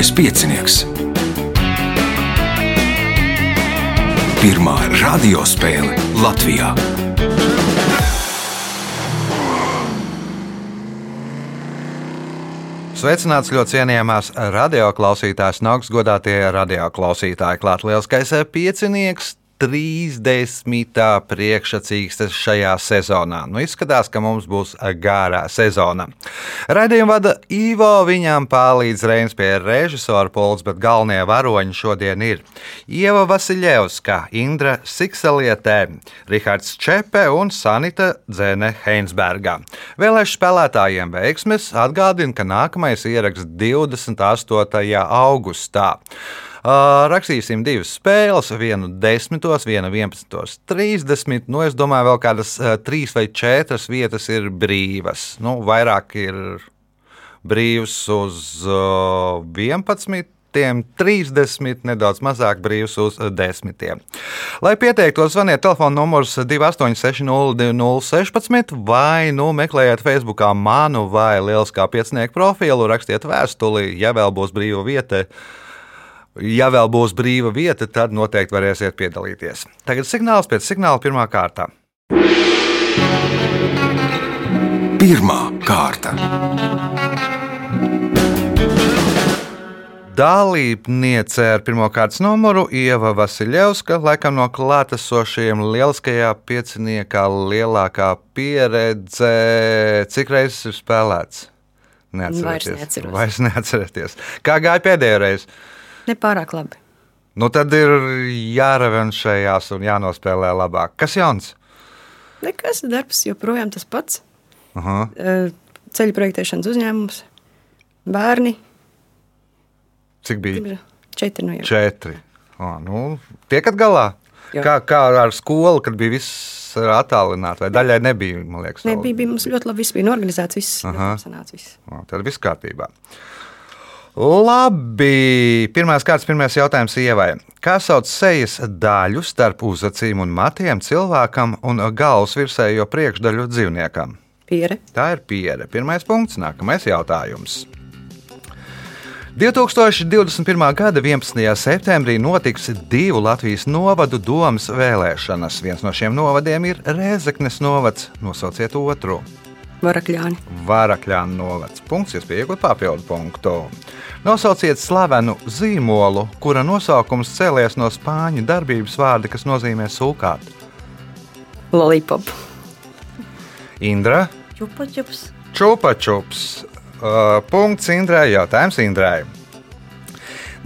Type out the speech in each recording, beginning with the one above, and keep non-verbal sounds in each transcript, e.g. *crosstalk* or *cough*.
Mazais piecinieks. Pirmā radiospēle Latvijā. Sveicināts ļoti cienījamās radioklausītājas, no augstas godātie radioklausītāji. Klāt lielskais piecinieks, 30. priekšsacīkstes šajā sezonā. Nu, izskatās, ka mums būs gārā sezona. Raidījumu vada Ivo, viņam palīdz Reins pie režisora pols, bet galvenie varoņi šodien ir Ieva Vasiljevska, Indra Sikselietē, Rihards Čepe un Sanita Dzene Heinsbergā. Vēlēšu spēlētājiem veiksmes atgādina, ka nākamais ieraksts 28. augustā. Rakstīsim divas spēles, vienu 10, vienu 11, 30. Nu, es domāju, vēl kādas trīs vai četras vietas ir brīvas. Nu, vairāk ir brīvs uz uh, 11. 30, nedaudz mazāk brīvs uz 10. Lai pieteiktos, zvaniet telefona numurs 28602016 vai nu meklējiet Facebook manu vai Lieliskā piecinieku profilu, rakstiet vēstuli, ja vēl būs brīva vieta. Ja vēl būs brīva vieta, tad noteikti varēsiet piedalīties. Tagad signāls pēc signāla pirmā kārta. Pirmā kārta. Dalībniece ar pirmā kārtas numuru Ieva Vasiljevska, laikam no klātesošiem lieliskajā pieciniekā lielākā pieredze. Cik reizes ir spēlēts? Vairs neatceros. Vairs neatcerieties. Kā gāja pēdējā reize? Nepārāk labi. Nu, tad ir jārevanšējās un jānospēlē labāk. Kas jauns? Nekas darbs joprojām tas pats. Aha. Eh, Ceļu projektēšanas uzņēmums, bērni. Cik bija? Četri no jau. Četri. O, nu, tiekat galā? Jā. Kā, kā ar skolu, kad bija viss attālināts, vai daļai nebija? Liekas, vēl? Nebija, bija mums ļoti labi, viss bija organizēts, viss Aha. sanāca. Viss. O, tad viss kārtībā. Labi, pirmās kārtas, pirmais jautājums Ievai. Kā sauc sejas daļu starp uzacīm un matiem cilvēkam un galvas virsējo priekšdaļu dzīvniekam? Piere. Tā ir piere. Pirmais punkts, nākamais jautājums. 2021. gada 11. septembrī notiks divu Latvijas novadu domas vēlēšanas. Viens no šiem novadiem ir Rēzeknes novads. Nosauciet otru. Varakļāni. Varakļāna novads. Punkts, jūs pieejat papildu punktu. Nosauciet slavenu zīmolu, kura nosaukums cēlies no spāņu darbības vārda, kas nozīmē sūkāt. Lollipop. Indra, Čupačups. čupačups. Uh, punkts Indrai, jautājums Indrai.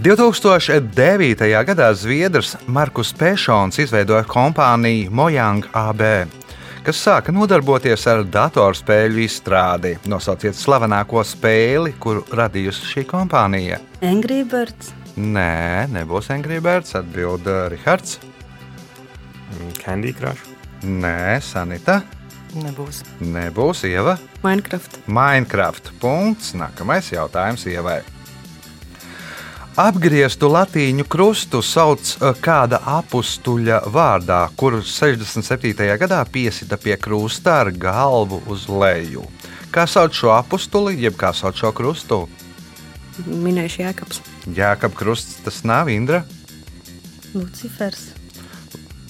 2009. gadā Zviedrs Markus Pēšons izveidoja kompāniju Mojang AB, kas sāka nodarboties ar datorspēļu izstrādi. Nosauciet slavenāko spēli, kuru radījusi šī kompānija. Angry Birds. Nē, nebūs Angry Birds, atbild uh, Rihards. Candy Crush. Nē, Sanita. Nebūs. Nebūs Ieva. Minecraft. Minecraft. Punkts. Nākamais jautājums Ievai. Apgrieztu latīņu krustu sauc uh, kāda apstuļa vārdā, kuru 67. gadā piesita pie krusta ar galvu uz leju. Kā sauc šo apstuli, jeb kā sauc šo krustu? Minējuši Jēkabs. Jēkab krusts, tas nav Indra. Lucifers.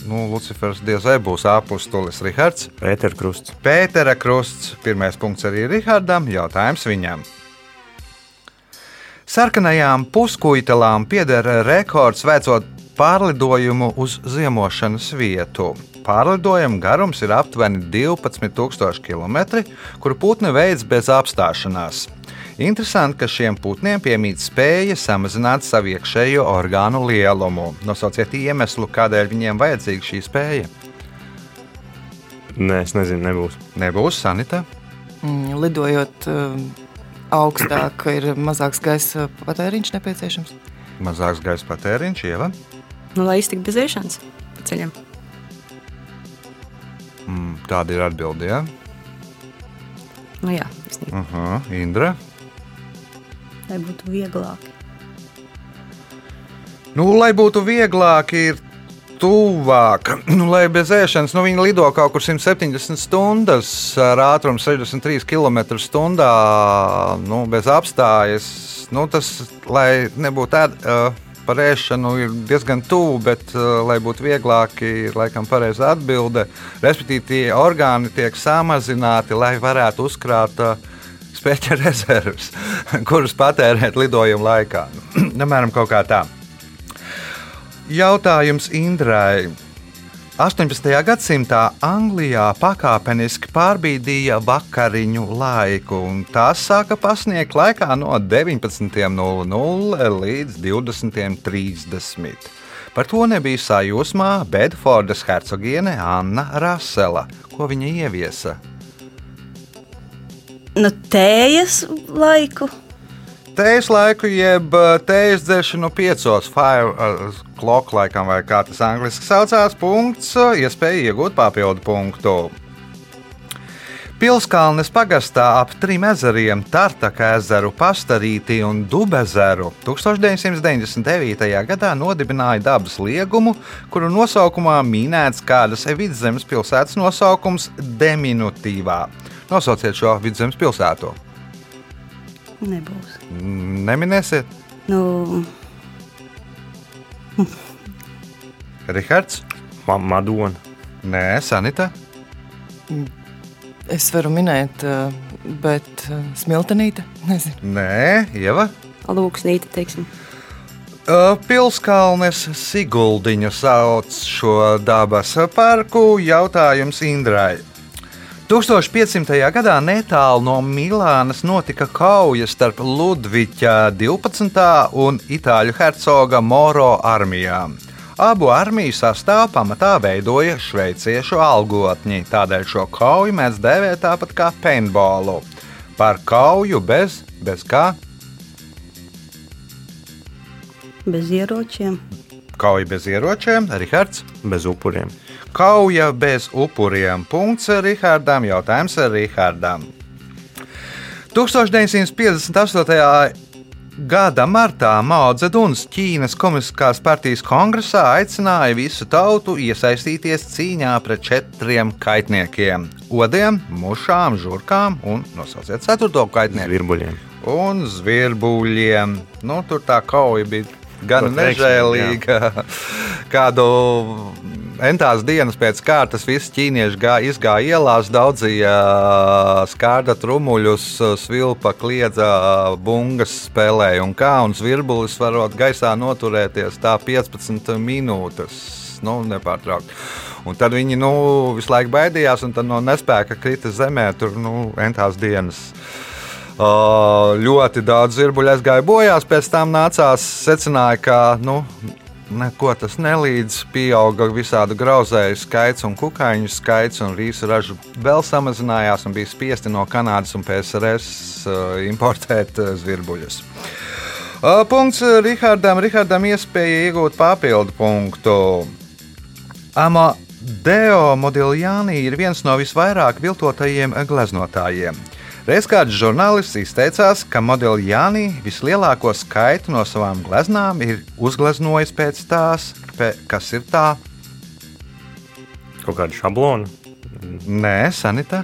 Nu, Lucifers diez vai būs apstulis Rihards. Pētera Krusts. Pētera krusts. Pirmais punkts arī Rihardam. Jautājums viņam. Sarkanajām puskuitelām pieder rekords veicot pārlidojumu uz ziemošanas vietu. Pārlidojuma garums ir aptuveni 12,000 km, kuru putni veids bez apstāšanās. Interesanti, ka šiem putniem piemīt spēja samazināt savu iekšējo orgānu lielumu. Nosauciet iemeslu, kādēļ viņiem vajadzīga šī spēja. Nē, es nezinu, nebūs. Nebūs sanita. Mm, Lidojot um, augstāk, ir mazāks gaisa patēriņš nepieciešams. Mazāks gaisa patēriņš, ieva. Nu, lai iztiktu bez ēšanas pa ceļam. Mm, tāda ir atbilde. Ja? Nu, jā, īstenībā. Uh -huh. Indra. Lai būtu vieglāk. Nu, lai būtu vieglāk, ir tuvāk. Nu, lai bez ēšanas, nu, viņi lido kaut kur 170 stundas ar ātrumu 63 km/h. Nu, bez apstājas Nu, tas, lai nebūtu tāda uh, par ēšanu, ir diezgan tuvu, bet, uh, lai būtu vieglāk, ir laikam pareiza atbilde. Respektīvi, tie orgāni tiek samazināti, lai varētu uzkrāt uh, spēļu rezerves, *laughs* kuras patērēt lidojuma laikā. *clears throat* Piemēram, kaut kā tā. Jautājums Indrai. 18. gadsimtā Anglijā pakāpeniski pārbīdīja vakariņu laiku, un tās sāka pasniegt laikā no 19.00 līdz 20.30. Par to nebija sajūsmā Bedfordas hercogiene Anna Rasela, ko viņa ieviesa. Nu, tējas laiku. Tējas laiku, jeb tējas dzeršanu piecos, five uh, clock laikam, vai kā tas angļuiski saucās, punkts, iespēja iegūt papildu punktu. Pilskalnes pagastā ap trim ezeriem, Tartaka ezeru, Pastarīti un Dubezeru 1999. gadā nodibināja dabas liegumu, kuru nosaukumā minēts kādas vidzemes pilsētas nosaukums diminutīvā. Nosauciet šo vidzemes pilsētu. Nebūs. Neminēsiet, Nu, Rihards? Ma Madona. Nē, Sanita. Es varu minēt, uh, bet uh, smiltenīte, nezinu. Nē, Ieva. lūksnīte, teiksim. Ā, Pilskalnes Siguldiņu sauc šo dabas parku. Jautājums Indrai. 1500. gadā netālu no Milānas notika kauja starp Ludviča 12. un Itāļu hercoga Moro armijām. Abu armiju sastāvā pamatā veidoja šveiciešu algotņi, tādēļ šo kauju mēs dēvējam tāpat kā paintballu. Par kauju bez, bez kā Bez ieročiem. kauja bez ieročiem, Rihards. Bez upuriem. Kauja bez upuriem. Punkts Rihardam. Jautājums Rihardam. 1958. gada martā Mao Zeduns Ķīnas Komunistiskās partijas kongresā aicināja visu tautu iesaistīties cīņā pret četriem kaitniekiem - odiem, mušām, žurkām un nosauciet ceturto kaitnieku Virbuļiem. un zvirbuļiem. Nu, tur tā kauja bija gan nežēlīga. Kādu entās dienas pēc kārtas visi ķīnieši gā, izgāja ielās, daudzīja skārda trumuļus, svilpa, kliedza, bungas spēlēja un kā, un zvirbulis varot gaisā noturēties tā 15 minūtes. Nu, nepārtraukti. Un tad viņi nu, visu laiku baidījās, un no nespēka krita zemē. Tur nu, entās dienas. Uh, ļoti daudz zirbuļu aizgāja bojās, pēc tam nācās secināja, ka nu, neko tas nelīdz. Pieauga visādu grauzēju skaits un kukaiņu skaits, un rīsu raža vēl samazinājās un bija spiesti no Kanādas un PSRS uh, importēt uh, zirbuļus. Uh, punkts Rihardam. Rihardam iespēja iegūt papildu punktu. Amadeo Modiljāni ir viens no visvairāk viltotajiem gleznotājiem. Reiz kāds žurnālists izteicās, ka Modiljāni vislielāko skaitu no savām gleznām ir uzgleznojis pēc tās, pe, kas ir tā. Kaut kāda šablona. Nē, Sanita,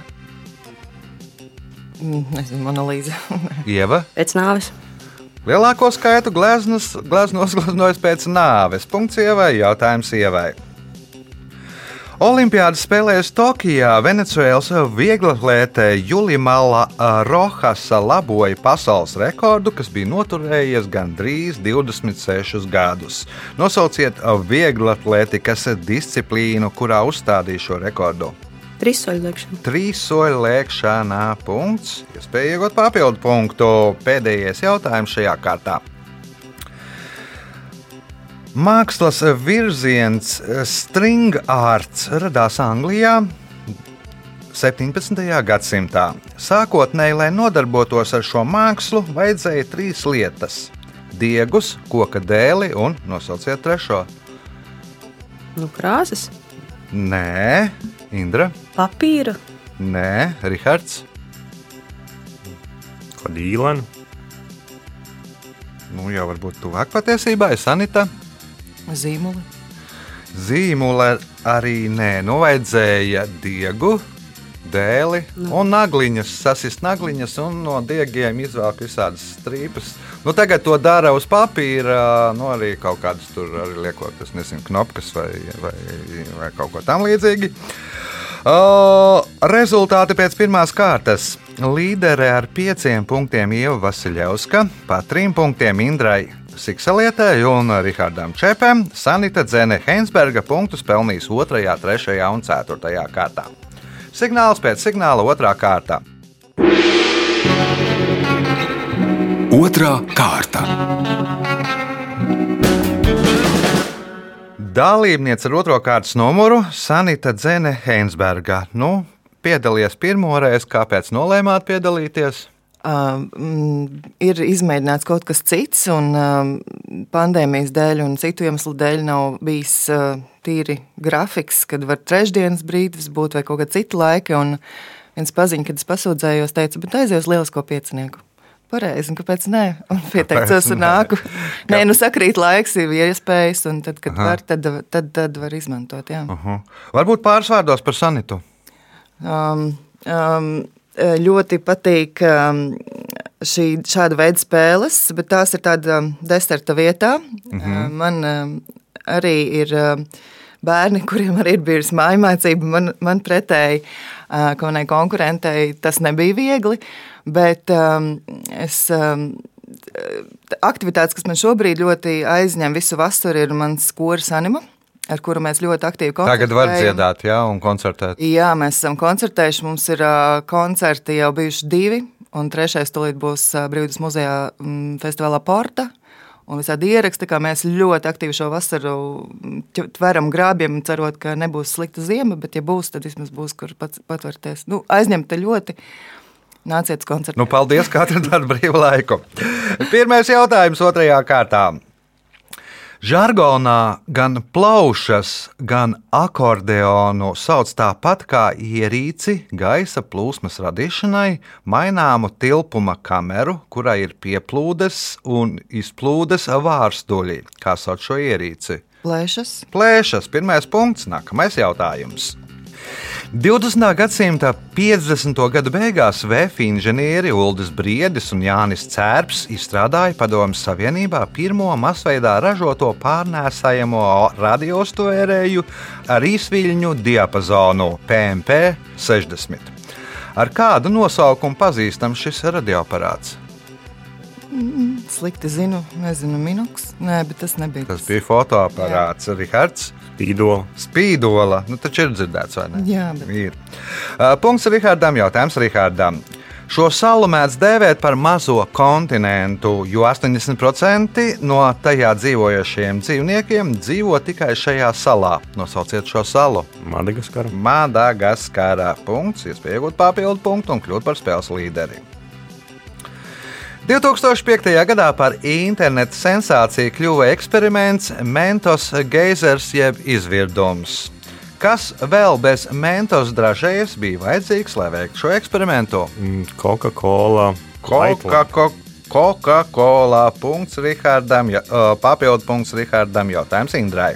Mm, Nezinu, monolīze. *laughs* Ieva. Pēc nāves. Lielāko skaitu gleznas, gleznu uzgleznojis pēc nāves. Punkts ievai, jautājums ievai. Olimpiādas spēlēs Tokijā Venecijas vieglatlētē Julimala Rohasa laboja pasaules rekordu, kas bija noturējies gandrīz 26 gadus. Nosauciet vieglatlētikas disciplīnu, kurā uzstādīja šo rekordu. Trīs soļu liekšana. Trīs soļu lēkšanā. Punkts. Iespēja iegūt papildu punktu. Pēdējais jautājums šajā kārtā. Mākslas virziens string arts radās Anglijā 17. gadsimtā. Sākotnēji, lai nodarbotos ar šo mākslu, vajadzēja trīs lietas - diegus, koka dēli un nosauciet trešo. Nu, krāsas, Nē, Indra, papīra, nē, Rihards. Kāda īlena. Nu, jau varbūt tuvāk patiesībai, Sanita. Zīmuli. Zīmula arī nē, nu vajadzēja diegu, dēli un nagliņas, sasist nagliņas un no diegiem izvelk visādas strīpas. Nu, tagad to dara uz papīra, nu, arī kaut kādas tur arī liekot, es nezinu, knopkas vai, vai, vai kaut ko tam līdzīgu. Uh, rezultāti pēc pirmās kārtas. Līdere ar pieciem punktiem Ieva Vasiljauska, pa trim punktiem Indrai Siksalietai un Rihardam Čepam. Sanita Dzene Heinsberga punktus pelnīs 2, 3 un 4 kārtā. Signāls pēc signāla otrā kārtā. Otra kārta. Dalībniece ar otro kārtas numuru Sanita Dzene Heinsberga. Nu, piedalījies pirmo reizi, kāpēc nolēmāt piedalīties? Uh, ir izmēģināts kaut kas cits, un uh, pandēmijas dēļ un citu iemeslu dēļ nav bijis uh, tīri grafiks, kad var trešdienas brīdis būt vai kaut kāda cita laika. Un viens paziņš, kad es pasūdzējos, teica, bet aizies lielisko piecinieku. Pareizi, un kāpēc nē? Un pieteicos un nāku. Nē, nu sakrīt laiks, ir iespējas, un tad, kad Aha. var, tad, tad, tad var izmantot. Jā. Uh -huh. Varbūt pāris vārdos par sanitu. Um, um, ļoti patīk um, šī, šāda veida spēles, bet tās ir tāda deserta vietā. Uh -huh. Man um, arī ir um, bērni, kuriem arī ir bijusi mājmācība. Man, man pretēji, uh, ka manai konkurentei tas nebija viegli. Bet es. Aktivitātes, kas man šobrīd ļoti aizņem visu vasaru, ir mans koris anima, ar kuru mēs ļoti aktīvi koncertējam. Tagad var dziedāt, jā, un koncertēt. Jā, mēs esam koncertējuši. Mums ir koncerti jau bijuši divi, un trešais tūlīt būs Brīvības muzejā festivālā Porta. Un visādi ieraksti, kā mēs ļoti aktīvi šo vasaru tveram grābjam, cerot, ka nebūs slikta zima, bet, ja būs, tad vismaz būs, kur pats patvērties. Nu, aizņemta ļoti. Nāciet uz koncertu. Nu, paldies, ka atradāt brīvu laiku. Pirmais jautājums otrajā kārtā. Žargonā gan plaušas, gan akordeonu sauc tāpat kā ierīci gaisa plūsmas radīšanai, maināmu tilpuma kameru, kurai ir pieplūdes un izplūdes vārstuļi. Kā sauc šo ierīci? Plēšas. Plēšas, pirmais punkts, nākamais jautājums. 20. gadsimta 50. gadu beigās vēja inženieri Ulris Briedis un Jānis Cērps izstrādāja Padomju Savienībā pirmo masveidā ražoto pārnēsājamo radiostērēju ar īsviļņu diapazonu PMP 60. Ar kādu nosaukumu pazīstams šis radioaparāts? Slikti zinu, nezinu, minūks. Nē, bet tas nebija. Tas bija fotoaparāts, Rihards. Spīdola. Spīdola. Nu, taču ir dzirdēts, vai ne? Jā, bet... Ir. Uh, punkts Rihardam. Jautājums Rihardam. Šo salu mēdz dēvēt par mazo kontinentu, jo 80% no tajā dzīvojošiem dzīvniekiem dzīvo tikai šajā salā. Nosauciet šo salu. Madagaskara. Madagaskarā. Punkts, iespēja iegūt papildu punktu un kļūt par spēles līderi. 2005. gadā par interneta sensāciju kļuva eksperiments Mentos geizers jeb izvirdums. Kas vēl bez mentos dražējas bija vajadzīgs, lai veiktu šo eksperimentu? Mm, Coca-Cola. Coca-Cola. Coca-Cola. Punkts Rihardam, papildu punkts Rihardam, jautājums Indrai.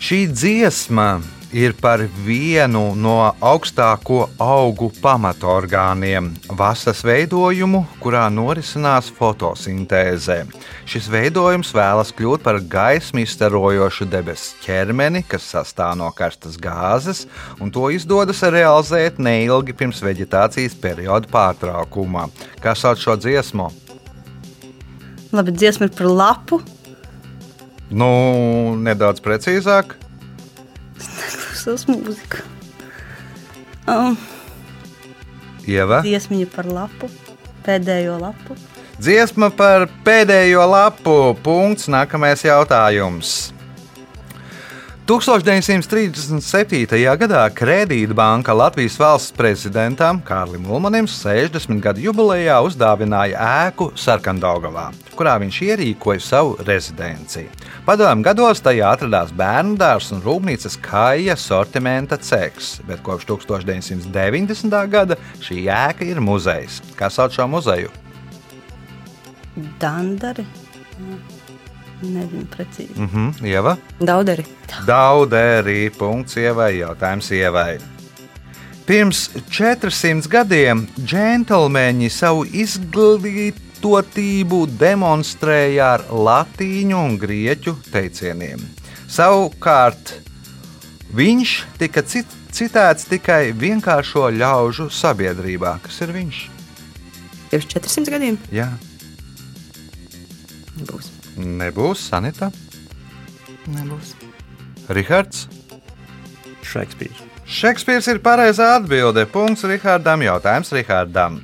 Šī dziesma ir par vienu no augstāko augu pamatorgāniem - vasas veidojumu, kurā norisinās fotosintēze. Šis veidojums vēlas kļūt par gaismu izstarojošu debesu ķermeni, kas sastāv no karstas gāzes, un to izdodas realizēt neilgi pirms vegetācijas perioda pārtraukuma. Kā sauc šo dziesmu? Labi, dziesma ir par lapu. Nu, nedaudz precīzāk. Klausos mūziku. Um, Ieva. dziesmiņa par lapu. Pēdējo lapu. Dziesma par pēdējo lapu. Punkts. Nākamais jautājums. 1937. gadā Kredītbanka Latvijas valsts prezidentam Kārlim Ulmanim 60 gadu jubilejā uzdāvināja ēku Sarkandaugavā, kurā viņš ierīkoja savu rezidenciju. Padomju gados tajā atradās bērnu dārzs un rūpnīcas kāja sortimenta ceks, bet kopš 1990. gada šī ēka ir muzejs. Kā sauc šo muzeju? Dandari. Nezinu precīzi. Mhm, Ieva. Dauderi. Dauderi. Punkts ievai. Jautājums ievai. Pirms 400 gadiem džentlmeņi savu izglītotību demonstrēja ar latīņu un grieķu teicieniem. Savukārt viņš tika cit citēts tikai vienkāršo ļaužu sabiedrībā. Kas ir viņš? Pirms 400 gadiem Jā, būs. Nebūs Sanita, Nebūs. Rihards. Šekspīrs. Šekspīrs ir pareizā atbilde. Punkts Rihardam. Jautājums Rihardam.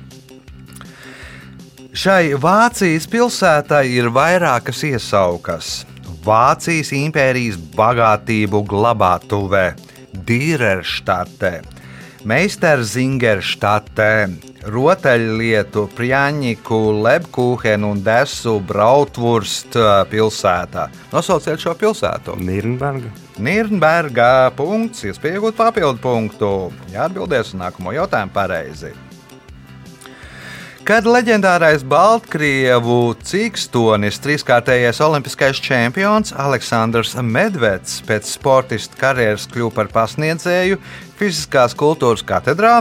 Šai Vācijas pilsētai ir vairākas iesaukas. Vācijas impērijas bagātību glabātuvē, Dīrerštatē, Meistarzingerštatē, rotaļlietu, prāņiku, lepkūhenu un desu Brautvurst pilsētā. Nosauciet šo pilsētu. Nīrnberga. Nīrnbergā punkts, iespēja iegūt papildu punktu. Jāatbildēs uz nākamo jautājumu pareizi. Kad leģendārais Baltkrievu cīkstonis, trīskārtējais olimpiskais čempions Aleksandrs Medveds pēc sportista karjeras kļuva par pasniedzēju fiziskās kultūras katedrā,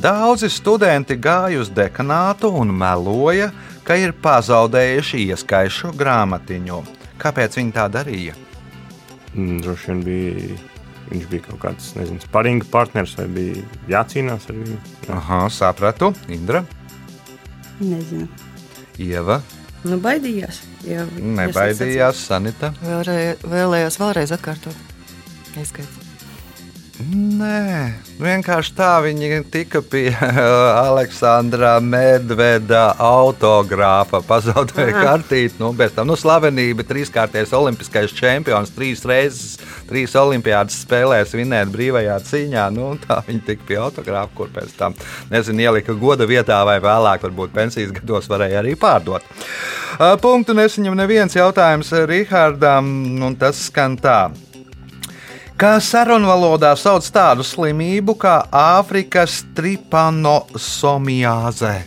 daudzi studenti gāja uz dekanātu un meloja, ka ir pazaudējuši ieskaišu grāmatiņu. Kāpēc viņi tā darīja? Mm, Droši vien bija. Viņš bija kaut kāds, nezinu, sparinga partneris vai bija jācīnās ar viņu. Jā. Aha, sapratu. Indra, Nezinu. Ieva, Nu, baidījās. Jā, nebaidījās, Sanita. Vēlrei, vēlējos vēlreiz atkārtot. Izskaidrs. Nē, vienkārši tā viņi tika pie *laughs* Aleksandra Medveda autogrāfa. Pazaudēja kartīti, nu, bez tam nu, slavenība, trīskārtais olimpiskais čempions, trīs reizes, trīs olimpiādas spēlēs vinēt brīvajā cīņā. Nu, tā viņi tika pie autogrāfa, kur pēc tam, nezinu, ielika goda vietā vai vēlāk, varbūt pensijas gados varēja arī pārdot. Punktu nesaņem neviens jautājums Rihardam, un tas skan tā. Kā sarunvalodā sauc tādu slimību kā Āfrikas tripanosomiāze?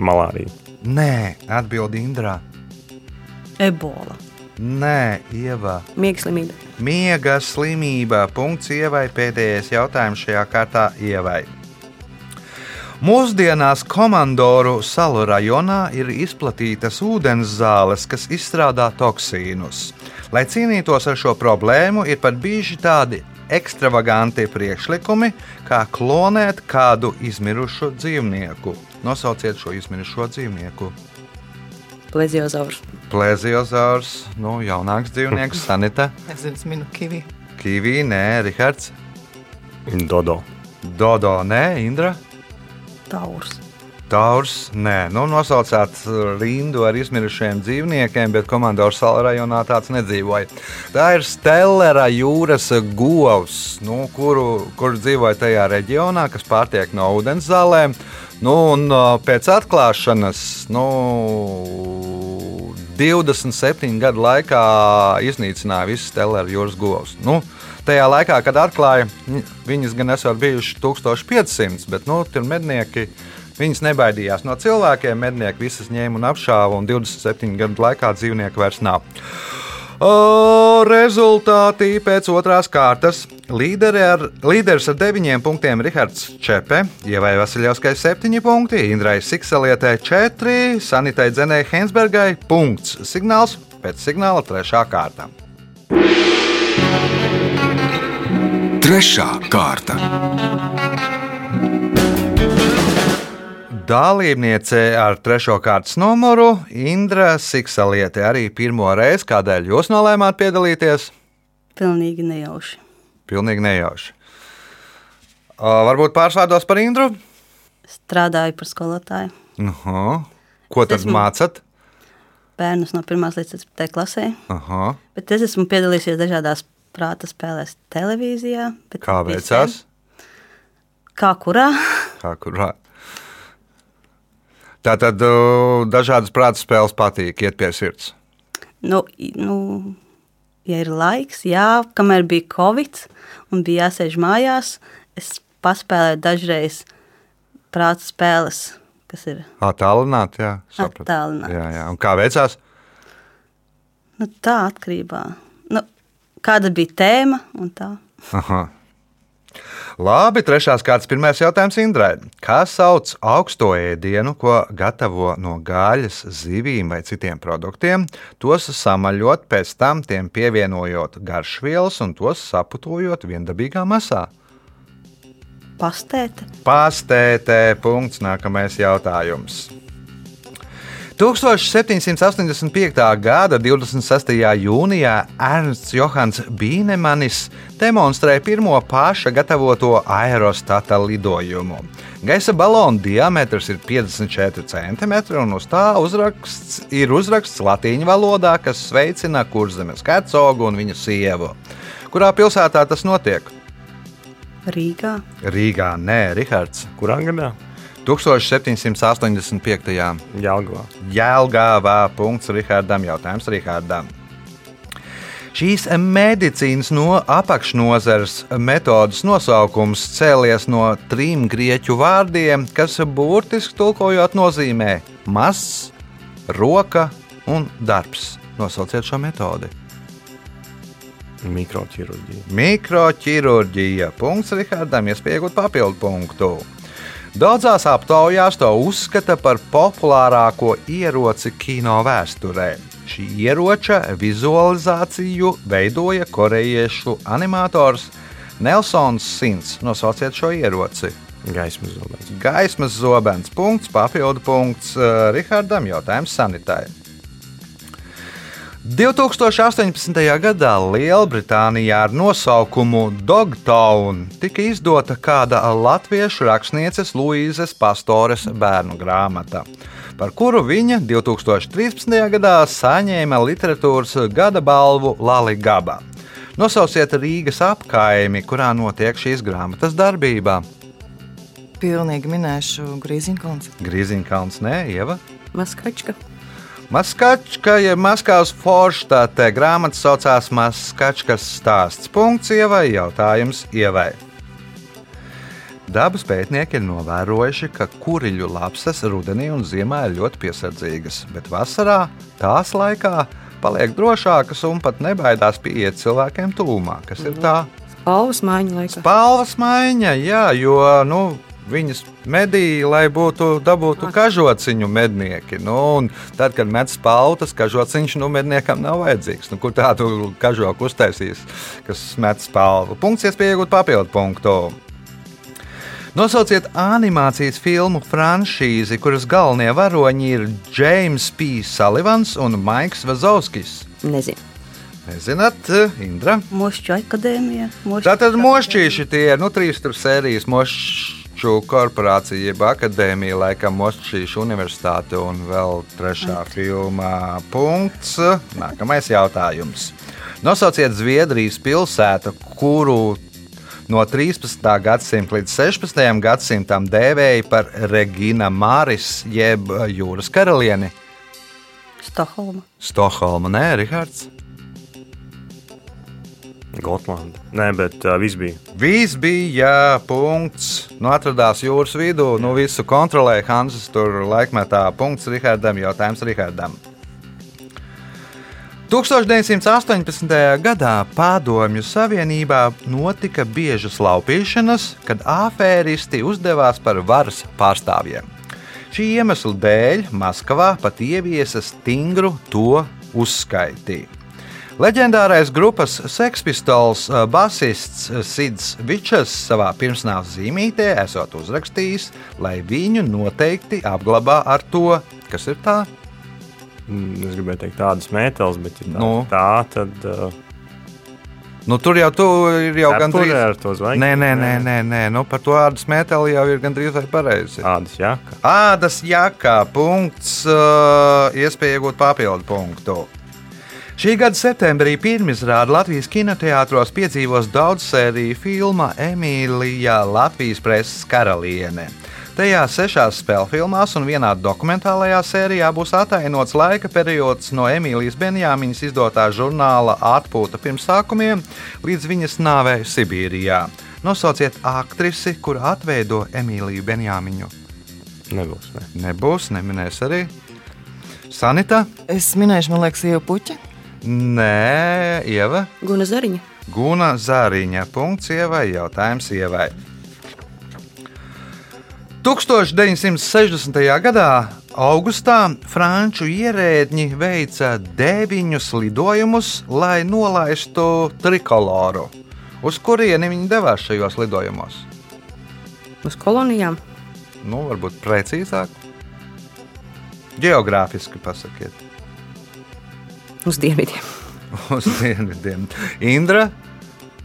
Malārija. Nē, atbild Indrā. Ebola. Nē, Ieva. Miega slimība. Miega slimība. Punkts ievai. Pēdējais jautājums šajā kārtā ievai. Mūsdienās komandoru salu rajonā ir izplatītas ūdens zāles, kas izstrādā toksīnus. Lai cīnītos ar šo problēmu, ir pat bijuši tādi ekstravaganti priekšlikumi, kā klonēt kādu izmirušo dzīvnieku. Nosauciet šo izmirušo dzīvnieku. Pleziozaurs. Plēziozārs, nu, jaunāks dzīvnieks, *laughs* Sanita, es minu kivi. Kivī, nē, Rihards, Dodo. Dodo, nē, Indra. Taurs. Taurs, nē, nu, nosaucāt rindu ar izmirušiem dzīvniekiem, bet komandas salā rajonā tāds nedzīvoja. Tā ir Stellera jūras govs, nu, kuru, kur dzīvoja tajā reģionā, kas pārtiek no ūdens zālēm. Nu, un uh, pēc atklāšanas, nu, 27 gadu laikā iznīcināja visas Stellera jūras govs. Nu, Tajā laikā, kad atklāja, viņas gan esot bijušas 1500, bet nu, tur mednieki Viņas nebaidījās no cilvēkiem, mednieki visas ņēma un apšāva, un 27 gadu laikā dzīvnieku vairs nav. O, rezultāti pēc otrās kārtas. Līderi ar, līderis ar 9 punktiem Rihards Čepe, Ievai Vasiljovskai 7 punkti, Indrai Siksalietai 4, Sanitai Dzenei Hensbergai punkts. Signāls pēc signāla 3. kārta. Trešā kārta. Dalībniece ar trešo kārtas numuru Indra Siksaliete arī pirmo reizi, kādēļ jūs nolēmāt piedalīties? Pilnīgi nejauši. Pilnīgi nejauši. O, varbūt pārsvārdos par Indru? Strādāju par skolotāju. Aha. Ko tad Esmu- mācat? Bērnus no 1 līdz 4 klasē. Aha. Bet es esmu piedalījies dažādās prāta spēlēs televīzijā. Kā veicās? Kā kurā? Kā kurā? Tā tad dažādas prāta spēles patīk, iet pie sirds. Nu, nu, ja ir laiks, jā, kamēr bija Covid un bija jāsēž mājās, es paspēlēju dažreiz prāta spēles, kas ir Attālināt, jā. Attālināt. Jā, jā. Un kā veicās? Nu, tā atkarībā. Nu, kāda bija tēma un tā. Aha. Labi, trešās kārtas pirmais jautājums Indrai. Kā sauc augsto ēdienu, ko gatavo no gaļas, zivīm vai citiem produktiem, tos samaļot, pēc tam tiem pievienojot garšvielas un tos saputojot viendabīgā masā? Pastēta. Pastētē. Punkts. Nākamais jautājums. 1785. gada 26. jūnijā Ernsts Johans Bīnemanis demonstrēja pirmo paša gatavoto aerostata lidojumu. Gaisa balona diametrs ir 54 cm, un uz tā uzraksts ir uzraksts latīņu valodā, kas sveicina kurzemes hercogu un viņa sievu. Kurā pilsētā tas notiek? Rīgā. Rīgā, nē, Rihards. Kurā gadā? 1785. Jālgavā. Jēlgāvā. Punkts Rihardam. Jautājums Rihardam. Šīs medicīnas no apakšnozares metodas nosaukums cēlies no trim grieķu vārdiem, kas burtiski tulkojot nozīmē mazs, roka un darbs. Nosauciet šo metodi. Mikroķirurģija. Mikroķirurģija. Punkts Rihardam, iespējot papildu punktu. Daudzās aptaujās to uzskata par populārāko ieroci kino vēsturē. Šī ieroča vizualizāciju veidoja korejiešu animators Nelsons Sins. Nosauciet šo ieroci. Gaismas zobens. Gaismas zobens. Punkts, papildu punkts uh, Rihardam. Jautājums sanitai. 2018. gadā Lielbritānijā ar nosaukumu Dogtown tika izdota kāda latviešu rakstnieces Luīzes Pastores bērnu grāmata, par kuru viņa 2013. gadā saņēma literatūras gada balvu Lali Gaba. Nosauciet Rīgas apkaimi, kurā notiek šīs grāmatas darbība. Pilnīgi minēšu Grīziņkalns. Grīziņkalns, nē, Ieva. Maskačka. Maskačka, ja Maskavas forštāte grāmata saucās Maskačkas stāsts. Punkts ievai, jautājums ievai. Dabas pētnieki ir novērojuši, ka kuriļu lapsas rudenī un ziemā ir ļoti piesardzīgas, bet vasarā tās laikā paliek drošākas un pat nebaidās pieiet cilvēkiem tūmā. Kas ir tā? Spalvas maiņa laikā. Spalvas maiņa, jā, jo nu, viņas medīja, lai būtu dabūtu kažociņu mednieki. Nu, un tad, kad met spalvu, tas kažociņš nu, medniekam nav vajadzīgs. Nu, kur tādu kažoku uztaisīs, kas met spalvu? Punkts, iespēja iegūt papildu punktu. Nosauciet animācijas filmu franšīzi, kuras galvenie varoņi ir James P. Sullivans un Maiks Vazovskis. Nezinu. Nezināt, Indra? Mošķu akadēmija. Tātad mošķīši tie ir nu, trīs tur sērijas mošķu korporācija, jeb akadēmija, laikam mošķīšu universitāte un vēl trešā filmā punkts. Nākamais jautājums. Nosauciet Zviedrijas pilsētu, kuru no 13. gadsimta līdz 16. gadsimtam dēvēja par Regina Māris jeb jūras karalieni. Stokholma. Stokholma, nē, Rihards. Gotlanda. Nē, bet uh, viss bija. Viss bija, jā, punkts. Nu, atradās jūras vidū, nu, visu kontrolēja Hansis. Tur laikmetā punkts Rihardam, jautājums Rihardam. 1918. gadā Padomju Savienībā notika biežas laupīšanas, kad afēristi uzdevās par varas pārstāvjiem. Šī iemesla dēļ Maskavā pat ieviesa stingru to uzskaitījumu. Leģendārais grupas sekspistols uh, basists Sids Vičs savā pirmsnāvas zīmītē esot uzrakstījis, lai viņu noteikti apglabā ar to, kas ir tā. Mm, Es gribēju teikt, tādas metāls, bet ja tā, Nu. tā tad. Uh, Nu, tur jau tu ir jau cepure gandrīz. ar to zvaigzni. Nē, nē, nē, nē, nē. Nu, par to ādas metālu jau ir gandrīz vai pareizi. Tādas jaka. Ādas jakā punkts, uh, iespēja iegūt papildu punktu. Šī gada septembrī pirmizrāde Latvijas kinoteātros piedzīvos daudzsēriju filma Emīlija Latvijas preses karaliene. Tajā sešās spēļu filmās un vienā dokumentālajā sērijā būs atainots laika periods no Emīlijas Benjāmiņas izdotā žurnāla Atpūta pirmsākumiem līdz viņas nāvei Sibīrijā. Nosauciet aktrisi, kur atveido Emīliju Benjāmiņu. Nebūs. Ne. Nebūs, neminēs arī. Sanita, Es minēšu, man liekas, jau puķi. Nē, Ieva. Guna Zariņa. Guna Zāriņa. Punkts ievai, jautājums ievai. 1960. gadā augustā franču ierēdņi veica deviņus lidojumus, lai nolaistu trikoloru. Uz kurieni viņi devās šajos lidojumos? Uz kolonijām. Nu, varbūt precīzāk. Geogrāfiski pasakiet. Uz dienvidiem. *laughs* Uz dienvidiem. Indra,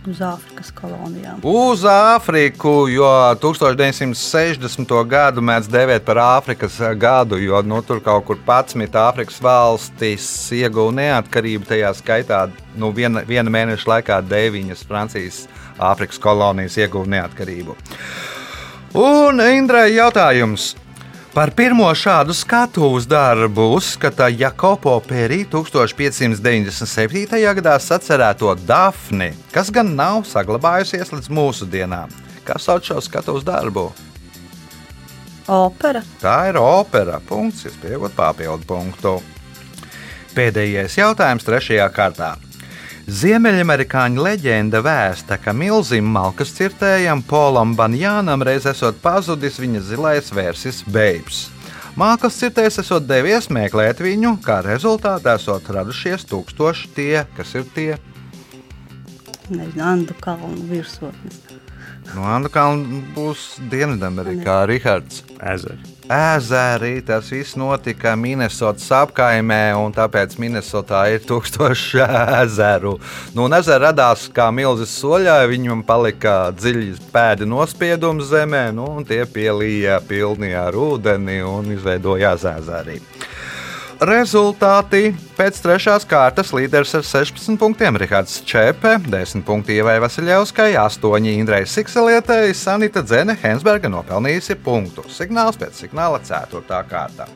Uz Āfrikas kolonijām. Uz Āfriku, jo 1960. gadu mēdz dēvēt par Āfrikas gadu, jo nu, tur kaut kur 11 Āfrikas valstis ieguva neatkarību. Tajā skaitā nu, viena, viena mēneša laikā deviņas Francijas Āfrikas kolonijas ieguva neatkarību. Un Indrai jautājums. Par pirmo šādu skatuves darbu uzskata Jakopo Pērī 1597. gadā sacerēto Dafni, kas gan nav saglabājusies līdz mūsdienām. Kā sauc šo skatuves darbu? Opera. Tā ir opera. Punkts, iespējot papildu punktu. Pēdējais jautājums trešajā kārtā. Ziemeļamerikāņu leģenda vēsta, ka milzim malkas cirtējam Polam Banjānam reiz esot pazudis viņa zilais vērsis Babes. Mākslas cirtējs esot devies meklēt viņu, kā rezultātā esot radušies tūkstoši tie, kas ir tie. Nezinu, Andu kalnu virsotnes. No Andukalna būs Dienvidamerikā, Rihards. Ezeri. Ezeri, tas viss notika Minnesotas apkaimē, un tāpēc Minnesotā ir tūkstoši ezeru. Nu, un ezeri radās kā milzis soļā, viņam palika dziļi pēdi nospiedumi zemē, nu, un tie pielīja pilni ar ūdeni un izveidojās ezeri. Rezultāti pēc trešās kārtas līderis ar 16 punktiem Rihards Čepe, 10 punkti Ievai Vasiljevskai, 8 Indrai Sikselietai, Sanita Dzene Hensberga nopelnījusi punktu. Signāls pēc signāla 4. kārta.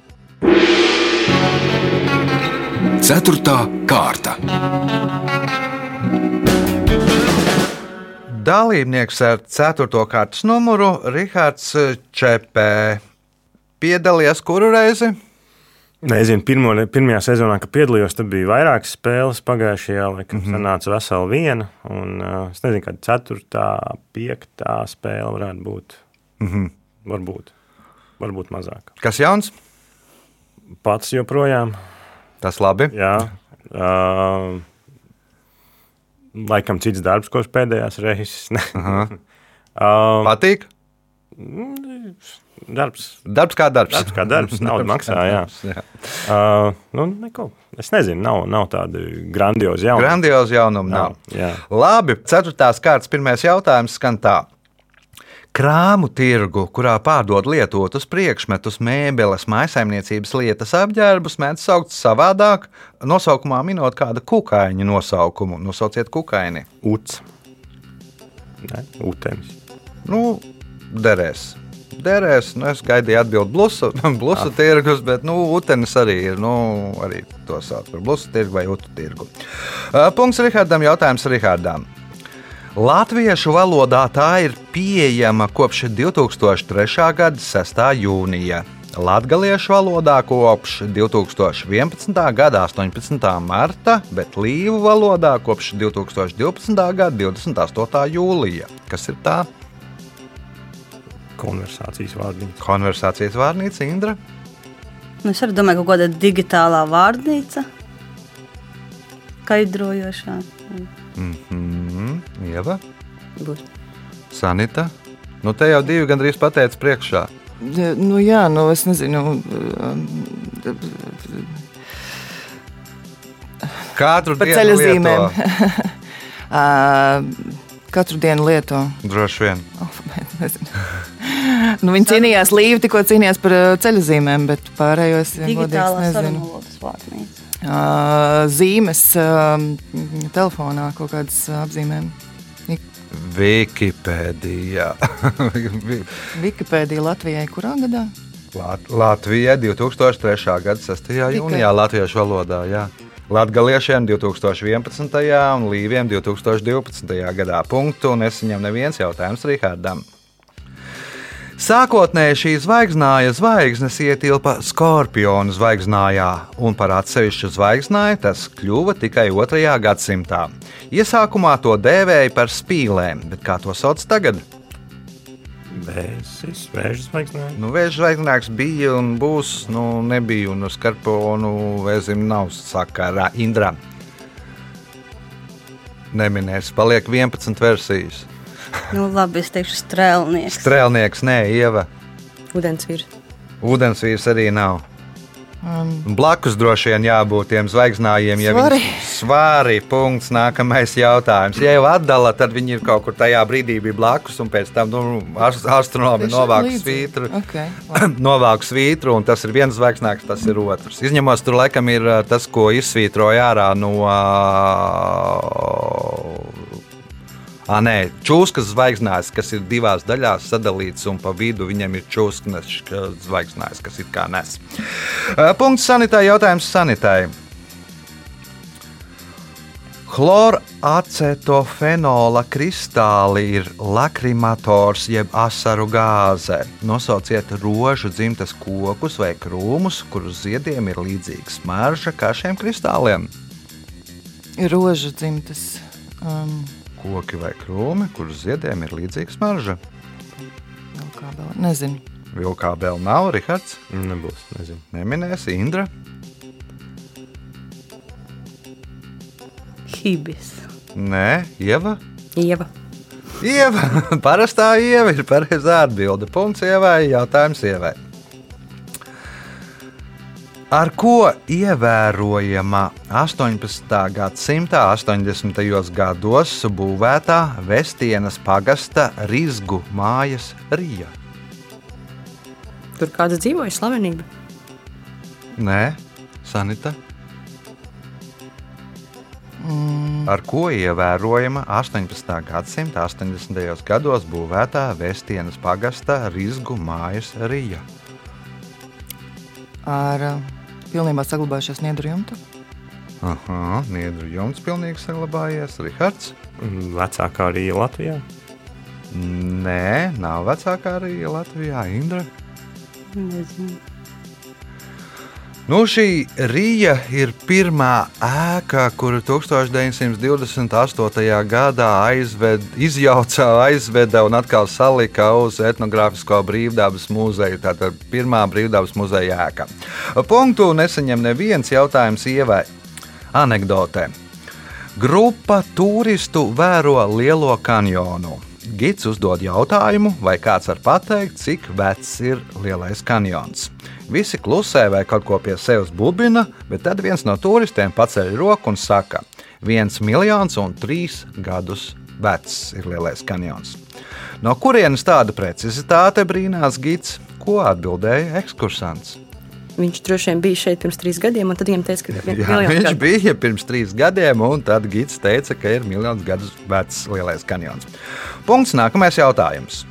Ceturtā kārta. Dalībnieks ar 4. kārtas numuru Rihards Čepē piedalījās kuru reizi? Nezinu, pirmo, pirmajā sezonā, kad piedalījos, tad bija vairākas spēles. Pagājušajā laikam mm -hmm. sanāca vesela viena. Un, uh, es nezinu, kāda ceturtā, piektā spēle varētu būt. Mm -hmm. Varbūt, varbūt mazāk. Kas jauns? Pats joprojām. Tas labi. Jā. Uh, laikam cits darbs, ko pēdējās reizes. uh, *laughs* Patīk? Darbs. Darbs kā darbs. Darbs kā darbs. *laughs* Nauda maksā. Jā. jā. Uh, nu, neko. Es nezinu, nav, nav tādu grandiozu jaunumu. Grandiozu jaunumu nav. Jā. Labi, ceturtās kārtas pirmais jautājums skan tā. Krāmu tirgu, kurā pārdod lietotus priekšmetus, mēbeles, maisaimniecības lietas, apģērbus, mēdz saukt savādāk, nosaukumā minot kādu kukaiņu nosaukumu. Nosauciet kukaini. Uts. Ne? Utenis. Nu, derēs. Derēs, nu, es gaidīju atbildēt blusu, *laughs* blusu tirgus, bet nu, utenis arī ir. Nu, arī to sauc par blusu tirgu vai utu tirgu. Uh, punkts Rihardam, jautājums Rihardam. Latviešu valodā tā ir pieejama kopš 2003. gada 6. jūnija. Latviešu valodā kopš 2011. gada 18. marta, bet līvu valodā kopš 2012. gada 28. jūlija. Kas ir tā? Konversācijas vārnīca. Konversācijas vārnīca Indra. Nu, es arī domāju, ka kaut kāda digitālā vārnīca, skaidrojošā. Mm -hmm. Ieva, Būs. Sanita. Nu, te jau divi gandrīz pateica priekšā. Nu, jā, nu, es nezinu. um, Katru Par dienu ceļa lieto. zīmēm. *laughs* Katru dienu lieto. Droši vien. *laughs* Oh, nezinu. *laughs* nu, viņi cīnījās līvi, tikko cīnījās par ā, ceļa zīmēm, bet pārējos ja godīgs Digitālā nezinu. sarunvalodas vārnīca. Ā, Zīmes ā, telefonā kaut kādas ā, apzīmējumi. Wikipēdijā. Wikipēdija *laughs* Latvijai kurā gadā? Lat- Latvijai 2003. gada 6. jūnijā latviešu valodā. Jā. Latgaliešiem 2011. un Līviem 2012. gadā. Punktu, un es viņam neviens jautājums Rihardam. Sākotnēji šī zvaigznāja zvaigznes ietilpa skorpionu zvaigznājā, un par atsevišķu zvaigznāju tas kļuva tikai 2. gadsimtā. Iesākumā to dēvēja par spīlēm, bet kā to sauc tagad? Vēzis, vēža zvaigznē. Nu, Vēža zvaigznājs bija un būs, nu, nebija, un uz skorpionu vēzim nav sakarā. Indra. Neminēs, paliek 11 versijas. Nu, labi, es teikšu, strēlnieks. Strēlnieks, nē, ieva. Ūdensvīrs. Ūdensvīrs arī nav. Um, Blakus droši vien jābūt tiem zvaigznājiem. Ja viņi- Svari. Punkts. Nākamais jautājums. Ja jau atdala, tad viņi ir kaut kur tajā brīdī bija blakus, un pēc tam nu, ast- astronomi līdzīgi. svītru. Okay. *clears throat* Novāku svītru, un tas ir viens zvaigznājs, tas ir otrs. Izņemot, tur laikam ir uh, tas, ko izsvītroja ārā no. Ah, nē, čūskas zvaigznājs, kas ir divās daļās sadalīts, un pa vidu viņam ir čūskas zvaigznājs, kas ir kā nes. Punkts sanitai, jautājums sanitai. Chloracetofenola kristāli ir lakrimators jeb asaru gāze. Nosauciet rožu dzimtas kokus vai krūmus, kurus ziediem ir līdzīga smarža kā šiem kristāliem. Rožu dzimtas. Um, Koki vai krūmi, kurus ziediem ir līdzīga smarža. vēl kā vēl, nezinu. Vilkā vēl nav, Rihards. Nebūs, nezinu. Neminēs Indra. Hibis. Nē, Ieva. Ieva. Ieva, *laughs* parastā ieva ir pareizā atbilde. Punkts ievai, jautājums ievai. Ar ko ievērojama 18. gadsimta 80. gados būvētā Vestienas pagasta Rīzgu mājas Rīja? Tur kāds dzīvoja slavenība. Nē, Sanita. Ar ko ievērojama 18. gadsimta 80. gados būvētā Vestienas pagasta Rīzgu mājas Rīja? Ar uh, pilnībā saglabājušos niedru jumtu. Aha, Niedru jumts pilnīgi saglabājies. Rihards? Mm, Vecākā arī Latvijā. Nē, nav vecākā arī Latvijā. Indra. Nezinu. Nu, šī Rīja ir pirmā ēka, kuru 1928. gadā aizved, izjauca, aizveda un atkal salika uz etnogrāfisko brīvdabas muzeju. Tā ir pirmā brīvdabas muzeja ēka. Punktu nesaņem neviens jautājums ievai. Anekdotē. Grupa turistu vēro lielo kanjonu. Gids uzdod jautājumu, vai kāds var pateikt, cik vecs ir lielais kanjons. Visi klusē vai kaut ko pie sevis bubina, bet tad viens no turistiem paceļ roku un saka, viens miljons un trīs gadus vecs ir lielais kanjons. No kurienes tāda precizitāte brīnās gids, ko atbildēja ekskursants? Viņš droši vien bija šeit pirms trīs gadiem, un tad viņam teica, ka Jā, viņš gadu. bija pirms trīs gadiem, un tad gids teica, ka ir miljonus gadus vecs lielais kanjons. Punkts nākamais jautājums.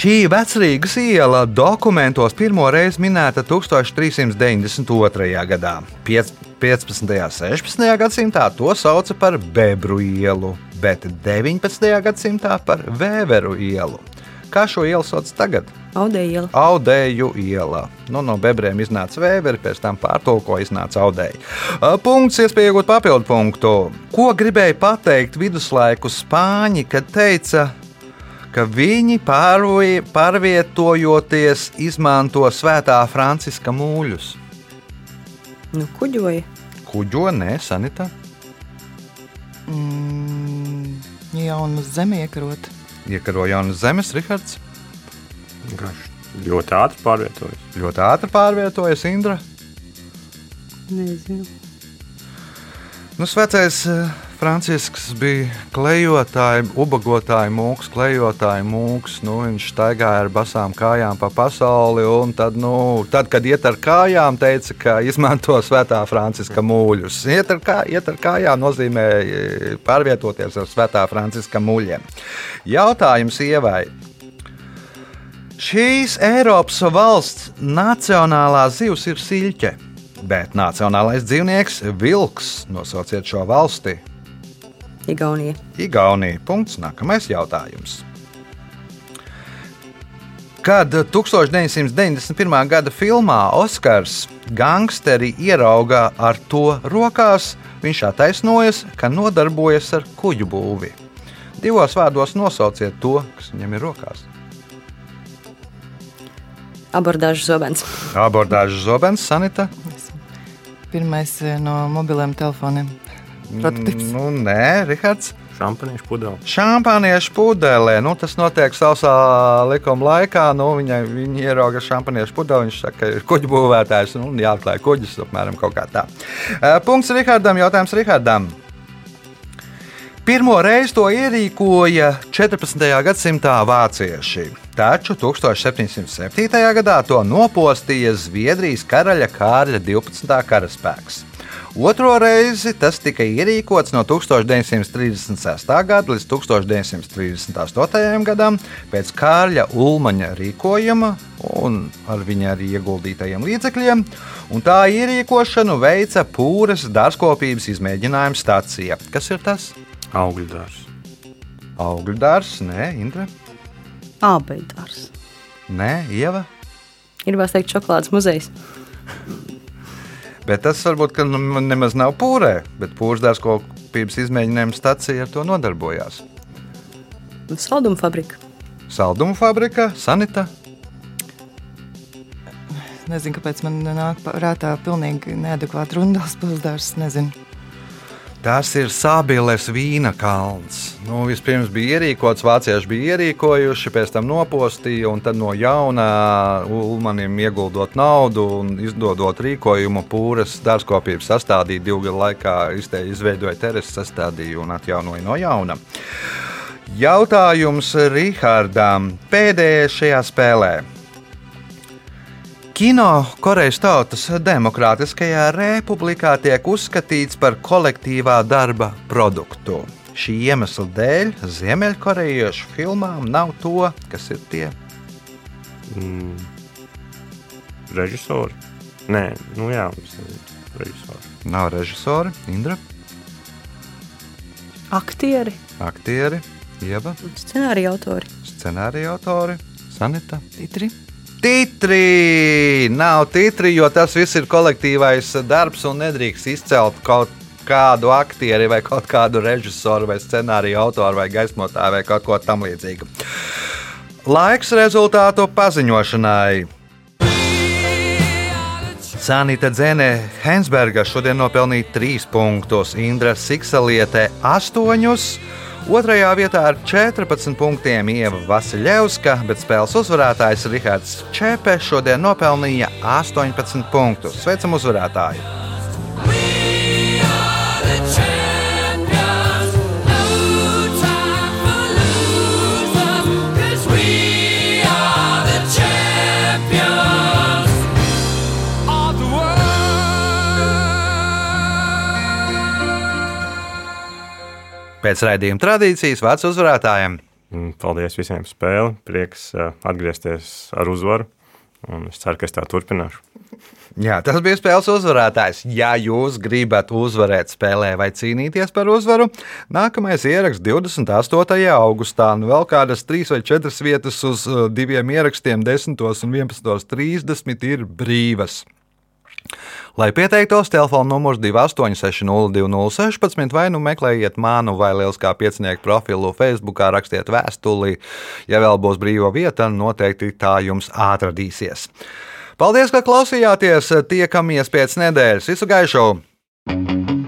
Šī vecrīgas iela dokumentos pirmo reizi minēta 1392. gadā. Piec- 15. un 16. gadsimtā to sauca par Bebru ielu, bet 19. gadsimtā par Vēveru ielu. Kā šo ielu sauc tagad? Audēja iela. Audēju iela. Nu, no bebriem iznāca vēveri, pēc tam pārtulko iznāca audēji. Ā, Punkts, iespēja iegūt papildu punktu. Ko gribēja pateikt viduslaiku spāņi, kad teica, ka viņi pārvi- pārvietojoties izmanto svētā Franciska mūļus? Nu, kuģoja. Kuģo, nē, sanitā. Mm, jā, un uz zemi iekarot. Iekaroja jaunas zemes, Rihards. Vienkārši ļoti ātri pārvietojas. Ļoti ātri pārvietojas Indra. Nezinu. Nu, Vecais Francisks bija klejotājs, ubagotājs, mūks, klejotājs, mūks. Nu, viņš staigāja ar basām kājām pa pasauli. un Tad, nu, tad, kad iet ar kājām, teica, ka izmanto svētā Franciska mūļus. Iet ar, kā, iet ar kājām nozīmē e, pārvietoties ar svētā Franciska mūļiem. Jautājums ievai. Šīs Eiropas valsts nacionālā zivs ir siļķe, bet nacionālais dzīvnieks - vilks. Nosauciet šo valsti. Igaunija. Igaunija. Punkts. Nākamais jautājums. Kad 1991. gada filmā Oskars gangsteri ierauga ar to rokās, viņš attaisnojas, ka nodarbojas ar kuģu būvi. Divos vārdos nosauciet to, kas viņam ir rokās. Abordāžu zobens. Abordāžas zobens, sanita. Pirmais eh, no mobiliem telefoniem. Prototyps. Nu, nē, Rihards. Šampaniešu pudeli. Šampaniešu pudelē. Nu, tas notiek sausā likuma laikā. Nu, viņa, viņa ierauga šampaniešu pudeli. Viņš saka, ka ir kuģu būvētājs un jāatklāj kuģis. Apmēram kaut kā tā. Eh, Punkts Rihardam. Jautājums Rihardam. Pirmo reizi to ierīkoja 14. gadsimtā vācieši, taču 1707. gadā to nopostīja Zviedrijas karaļa Kārļa 12. karaspēks. Otro reizi tas tika ierīkots no 1936. gada līdz 1938. gadam pēc Kārļa Ulmaņa rīkojuma un ar viņa arī ieguldītajiem līdzekļiem, un tā ierīkošanu veica Pūras dārzkopības izmēģinājuma stācija. Kas ir tas? Augļu dārsts. Augļu dārzs, nē, Indra, Ābeidārs. nē, Ieva. Ir vēl teikt, čokolādes muzejs. Bet tas varbūt ka, nu, nemaz nav pūrē, bet pūras dārzkopības izmēģinājuma stācija ar to nodarbojās. Salduma fabrika. Saldumu fabrika, sanita. Nezinu, kāpēc man nāk prātā pilnīgi neadekvāta rundās pilsdārs. Nezinu. Tas ir Sābīles vīna kalns. Nu, vispirms bija ierīkots, vācieši bija ierīkojuši, pēc tam nopostīja, un tad no jauna Ulmanim ieguldot naudu un izdodot rīkojumu, pūras dārzkopības sastādīja divu gadu laikā, izveidoja terasi, sastādīja un atjaunoja no jauna. Jautājums Rihardam pēdējais šajā spēlē. Kino Korejas Tautas Demokrātiskajā republikā tiek uzskatīts par kolektīvā darba produktu. Šī iemesla dēļ ziemeļkorejiešu filmām nav to, kas ir tie. Mm. Režisori? Nē, nu jā, es nezinu. Režisori. Nav režisori, Indra, Aktieri, aktieri, Ieva, scenārija autori. scenārija autori, Sanita. Titri. Titri! Nav titri, jo tas viss ir kolektīvais darbs un nedrīkst izcelt kaut kādu aktieri vai kaut kādu režisoru vai scenāriju autoru vai gaismotāju vai kaut ko tamlīdzīgu. Laiks rezultātu paziņošanai. Sanita Dzene Hensberga šodien nopelnīja 3 punktus, Indra Siksaliete 8. Otrajā vietā ar 14 punktiem Ieva Vasiljevska, bet spēles uzvarētājs Rihards Čepe šodien nopelnīja 18 punktus. Sveicam uzvarētāju! Pēc raidījuma tradīcijas vārds uzvarētājiem. Paldies visiem par spēli. Prieks atgriezties ar uzvaru. Un es ceru, ka es tā turpināšu. Jā, tas bija spēles uzvarētājs. Ja jūs gribat uzvarēt spēlē vai cīnīties par uzvaru, nākamais ieraksts 28. augustā. Un vēl kādas 3 vai 4 vietas uz diviem ierakstiem, 10 un 11.30 ir brīvas. Lai pieteiktos, telefona numurs 28602016 vai nu meklējiet manu vai Lieliskā piecinieku profilu Facebook, rakstiet vēstuli. Ja vēl būs brīva vieta, noteikti tā jums atradīsies. Paldies, ka klausījāties! Tiekamies pēc nedēļas! Visu gaišu!